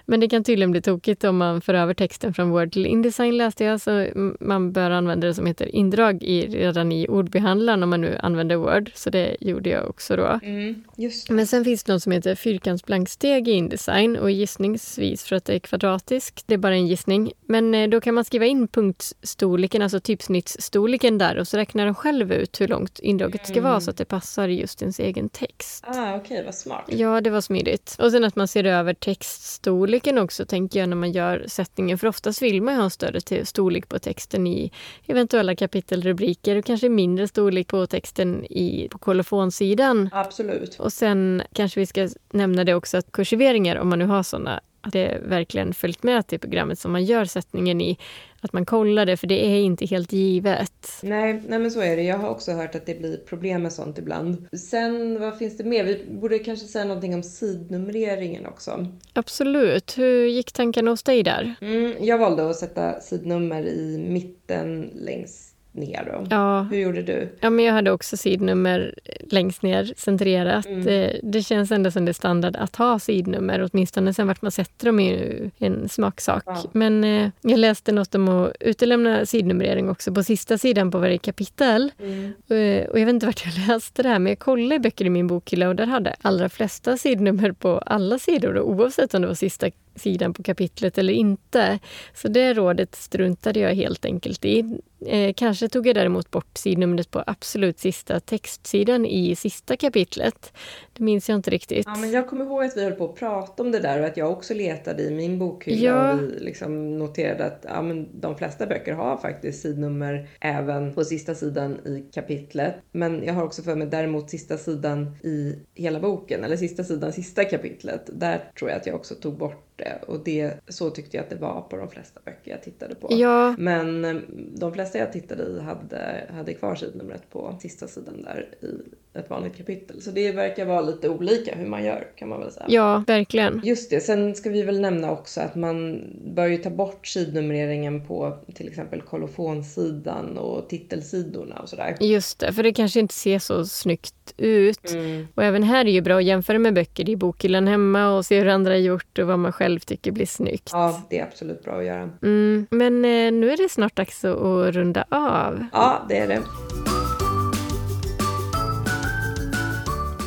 Men det kan tydligen bli tokigt om man för över texten från Word till Indesign läste jag, så man bör använda det som heter indrag i, redan i ordbehandlaren om man nu använder Word. Så det gjorde jag också då. Mm. Men sen finns det något som heter fyrkantsblanksteg i Indesign och gissningsvis för att det är kvadratiskt. Det är bara en gissning. Men eh, då kan man skriva in punktstorleken, alltså typsnittsstorleken där och så räknar den själv ut hur långt indraget ska vara så att det passar just ens egen text. Ah, okej, vad smart. Ja, det var smidigt. Och sen att man ser över textstorleken också, tänker jag, när man gör sättningen. För oftast vill man ju ha en större storlek på texten i eventuella kapitelrubriker och kanske mindre storlek på texten i, på kolofonsidan. Absolut. Och sen kanske vi ska nämna det också att kursiveringar, om man nu har såna, att det verkligen följt med till programmet som man gör sättningen i. Att man kollar det, för det är inte helt givet. Nej, nej, men så är det. Jag har också hört att det blir problem med sånt ibland. Sen, vad finns det mer? Vi borde kanske säga någonting om sidnumreringen också. Absolut. Hur gick tankarna hos dig där? Mm, jag valde att sätta sidnummer i mitten längst ner då. Ja, Hur gjorde du? Ja, men jag hade också sidnummer längst ner centrerat. Mm. Det, det känns ändå som det är standard att ha sidnummer, åtminstone sen vart man sätter dem är ju en smaksak. Ja. Men eh, jag läste något om att utelämna sidnumrering också på sista sidan på varje kapitel. Mm. Eh, Och jag vet inte vart jag läste det här, men jag kollade i böcker i min bokhylla och där hade allra flesta sidnummer på alla sidor, oavsett om det var sista sidan på kapitlet eller inte. Så det rådet struntade jag helt enkelt i. Eh, kanske tog jag däremot bort sidnumret på absolut sista textsidan i sista kapitlet. Det minns jag inte riktigt. Ja, men jag kommer ihåg att vi höll på att prata om det där och att jag också letade i min bokhylla Ja. och vi liksom noterade att ja, men de flesta böcker har faktiskt sidnummer även på sista sidan i kapitlet. Men jag har också för mig däremot sista sidan i hela boken, eller sista sidan, sista kapitlet. Där tror jag att jag också tog bort det och det, så tyckte jag att det var på de flesta böcker jag tittade på. Ja, Men eh, de flesta jag tittade i hade, hade kvar sidnumret på sista sidan där i ett vanligt kapitel. Så det verkar vara lite olika hur man gör kan man väl säga. ja, verkligen. Just det, sen ska vi väl nämna också att man bör ju ta bort sidnumreringen på till exempel kolofonsidan och titelsidorna och sådär. Just det, för det kanske inte ser så snyggt ut. Mm. Och även här är det ju bra att jämföra med böcker i bokhyllan hemma och se hur andra har gjort och vad man själv tycker blir snyggt. Ja, det är absolut bra att göra. Mm, men eh, nu är det snart dags att- att runda av. Ja, det är det.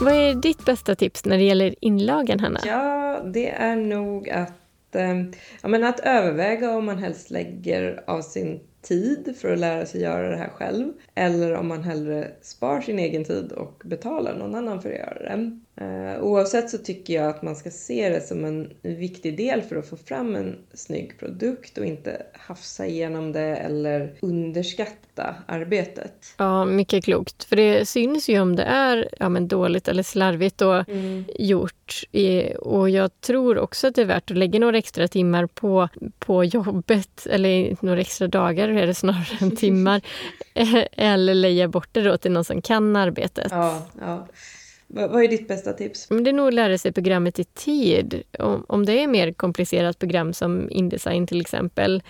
Vad är ditt bästa tips när det gäller inlagan, Hanna? Ja, det är nog att, eh, ja, men att överväga om man helst lägger av sin tid för att lära sig göra det här själv. Eller om man hellre spar sin egen tid och betalar någon annan för att göra det. Eh, oavsett så tycker jag att man ska se det som en viktig del för att få fram en snygg produkt och inte hafsa igenom det eller underskatta arbetet. Ja, mycket klokt. För det syns ju om det är ja, men dåligt eller slarvigt då gjort. I- Och jag tror också att det är värt att lägga några extra timmar på, på jobbet, eller några extra dagar är det snarare än timmar. Eh, eller leja bort det då till någon som kan arbetet. Ja, ja. Va- vad är ditt bästa tips? Men det är nog att lära sig programmet i tid. Om, om det är mer komplicerat program som Indesign till exempel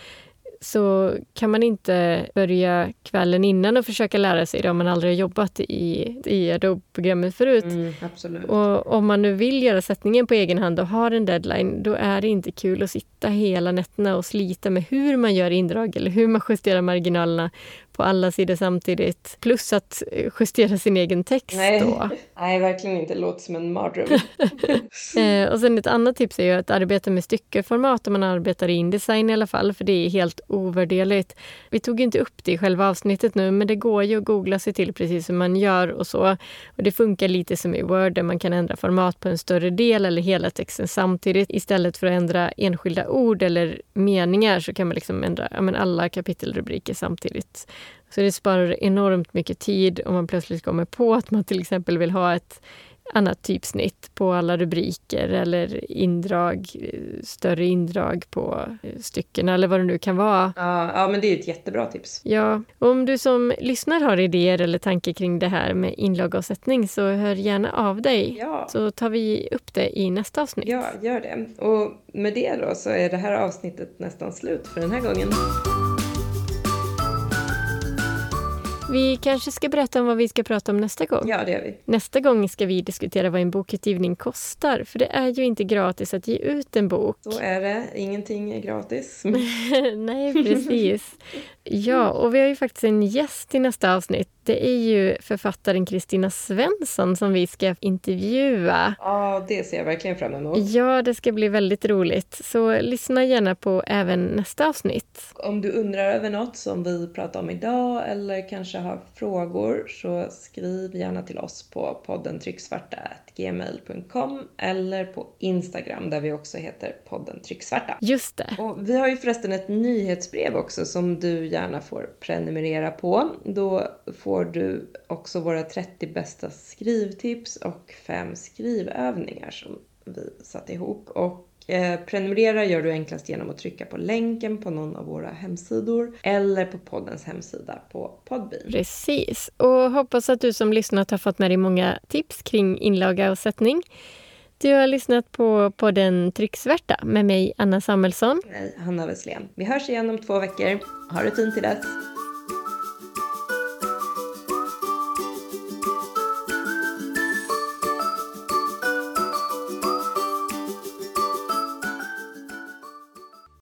så kan man inte börja kvällen innan och försöka lära sig det om man aldrig har jobbat i, i Adobe-programmet förut. Mm. Och om man nu vill göra sättningen på egen hand och har en deadline, då är det inte kul att sitta hela nätterna och slita med hur man gör indrag eller hur man justerar marginalerna på alla sidor samtidigt. Plus att eh, justera sin egen text Nej, då. Nej verkligen inte. Det låter som en mardröm. Eh, och sen ett annat tips är ju att arbeta med styckeformat om man arbetar i Indesign i alla fall, för det är helt ovärderligt. Vi tog inte upp det i själva avsnittet nu, men det går ju att googla sig till precis hur man gör och så. Och det funkar lite som i Word där man kan ändra format på en större del eller hela texten samtidigt. Istället för att ändra enskilda ord eller meningar så kan man liksom ändra ja, alla kapitelrubriker samtidigt. Så det sparar enormt mycket tid om man plötsligt kommer på att man till exempel vill ha ett annat typsnitt på alla rubriker eller indrag, större indrag på stycken eller vad det nu kan vara. Ja, ja men det är ett jättebra tips. Ja, och om du som lyssnar har idéer eller tankar kring det här med inlaga och sättning så hör gärna av dig. Ja. Så tar vi upp det i nästa avsnitt. Ja, gör det. Och med det då så är det här avsnittet nästan slut för den här gången. Vi kanske ska berätta om vad vi ska prata om nästa gång. Ja, det gör vi. Nästa gång ska vi diskutera vad en bokutgivning kostar, för det är ju inte gratis att ge ut en bok. Så är det. Ingenting är gratis. Nej, precis. Ja, och vi har ju faktiskt en gäst i nästa avsnitt. Det är ju författaren Kristina Svensson som vi ska intervjua. Ja, det ser jag verkligen fram emot. Ja, det ska bli väldigt roligt. Så lyssna gärna på även nästa avsnitt. Om du undrar över något som vi pratar om idag eller kanske har frågor så skriv gärna till oss på podden trycksvarta.gmail.com eller på Instagram där vi också heter podden trycksvarta. Just det. Och vi har ju förresten ett nyhetsbrev också som du gärna får prenumerera på. Då får du också våra 30 bästa skrivtips och fem skrivövningar som vi satt ihop. Och eh, prenumerera gör du enklast genom att trycka på länken på någon av våra hemsidor eller på poddens hemsida på Podbean. Precis. Och hoppas att du som lyssnat har fått med dig många tips kring inlaga och sättning. Du har lyssnat på podden Trycksvärta med mig, Anna Samuelsson. Nej, Hanna Wesslén. Vi hörs igen om två veckor. Ha det fint till dess.